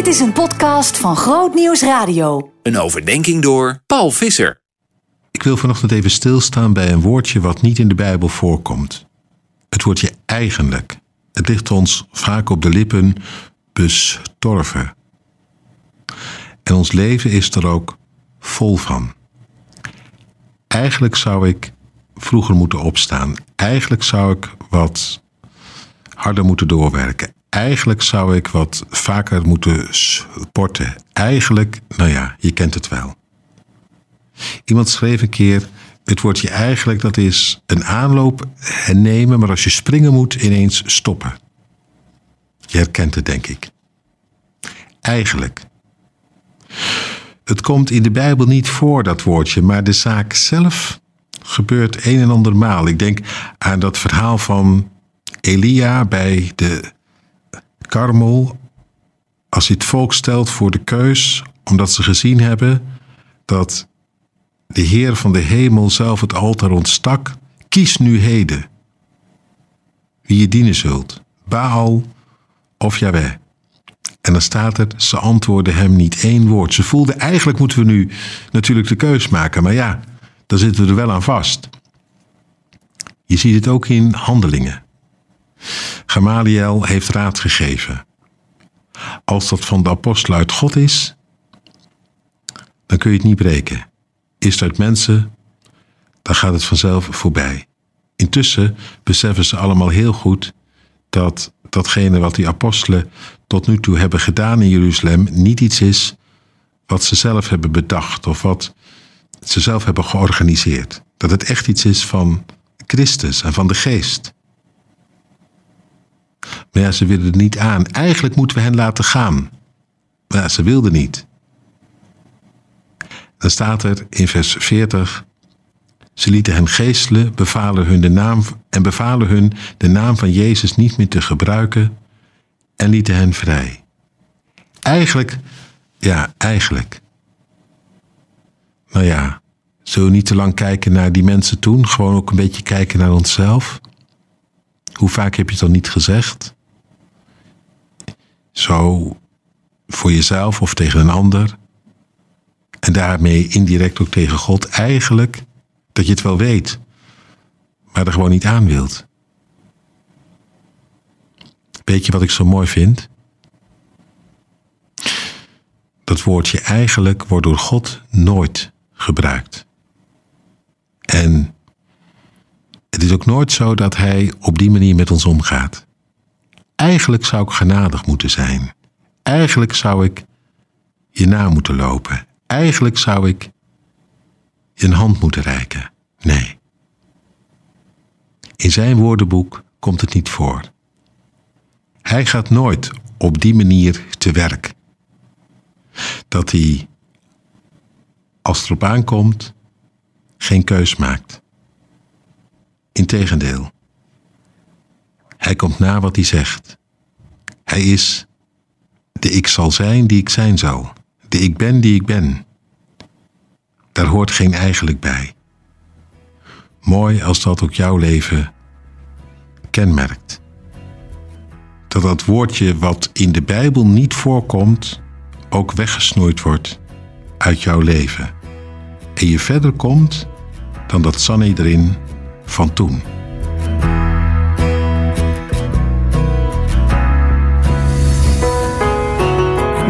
Dit is een podcast van Groot Nieuws Radio. Een overdenking door Paul Visser. Ik wil vanochtend even stilstaan bij een woordje wat niet in de Bijbel voorkomt. Het woordje eigenlijk. Het ligt ons vaak op de lippen bestorven. En ons leven is er ook vol van. Eigenlijk zou ik vroeger moeten opstaan. Eigenlijk zou ik wat harder moeten doorwerken. Eigenlijk zou ik wat vaker moeten sporten. Eigenlijk, nou ja, je kent het wel. Iemand schreef een keer: het woordje eigenlijk dat is een aanloop nemen, maar als je springen moet, ineens stoppen. Je herkent het, denk ik. Eigenlijk. Het komt in de Bijbel niet voor, dat woordje, maar de zaak zelf gebeurt een en ander maal. Ik denk aan dat verhaal van Elia bij de Karmel. Als hij het volk stelt voor de keus, omdat ze gezien hebben dat de Heer van de hemel zelf het altaar ontstak, kies nu heden wie je dienen zult, Baal of Yahweh. En dan staat er, ze antwoordden hem niet één woord. Ze voelden, eigenlijk moeten we nu natuurlijk de keus maken, maar ja, dan zitten we er wel aan vast. Je ziet het ook in handelingen. Gamaliel heeft raad gegeven. Als dat van de apostel uit God is, dan kun je het niet breken. Is het uit mensen, dan gaat het vanzelf voorbij. Intussen beseffen ze allemaal heel goed dat datgene wat die apostelen tot nu toe hebben gedaan in Jeruzalem niet iets is wat ze zelf hebben bedacht of wat ze zelf hebben georganiseerd. Dat het echt iets is van Christus en van de Geest. Maar ja, ze wilden het niet aan. Eigenlijk moeten we hen laten gaan. Maar ja, ze wilden niet. Dan staat er in vers 40. Ze lieten hen geestelen, bevalen hun de naam en bevalen hun de naam van Jezus niet meer te gebruiken en lieten hen vrij. Eigenlijk, ja, eigenlijk. Nou ja, zullen we niet te lang kijken naar die mensen toen, gewoon ook een beetje kijken naar onszelf? Hoe vaak heb je het dan niet gezegd? Zo voor jezelf of tegen een ander. En daarmee indirect ook tegen God. Eigenlijk dat je het wel weet, maar er gewoon niet aan wilt. Weet je wat ik zo mooi vind? Dat woordje eigenlijk wordt door God nooit gebruikt. En het is ook nooit zo dat Hij op die manier met ons omgaat. Eigenlijk zou ik genadig moeten zijn. Eigenlijk zou ik je na moeten lopen. Eigenlijk zou ik je een hand moeten reiken. Nee. In zijn woordenboek komt het niet voor. Hij gaat nooit op die manier te werk. Dat hij, als het erop aankomt, geen keus maakt. Integendeel. Hij komt na wat hij zegt. Hij is de ik zal zijn die ik zijn zal. De ik ben die ik ben. Daar hoort geen eigenlijk bij. Mooi als dat ook jouw leven kenmerkt. Dat dat woordje wat in de Bijbel niet voorkomt, ook weggesnoeid wordt uit jouw leven. En je verder komt dan dat Sanne erin van toen.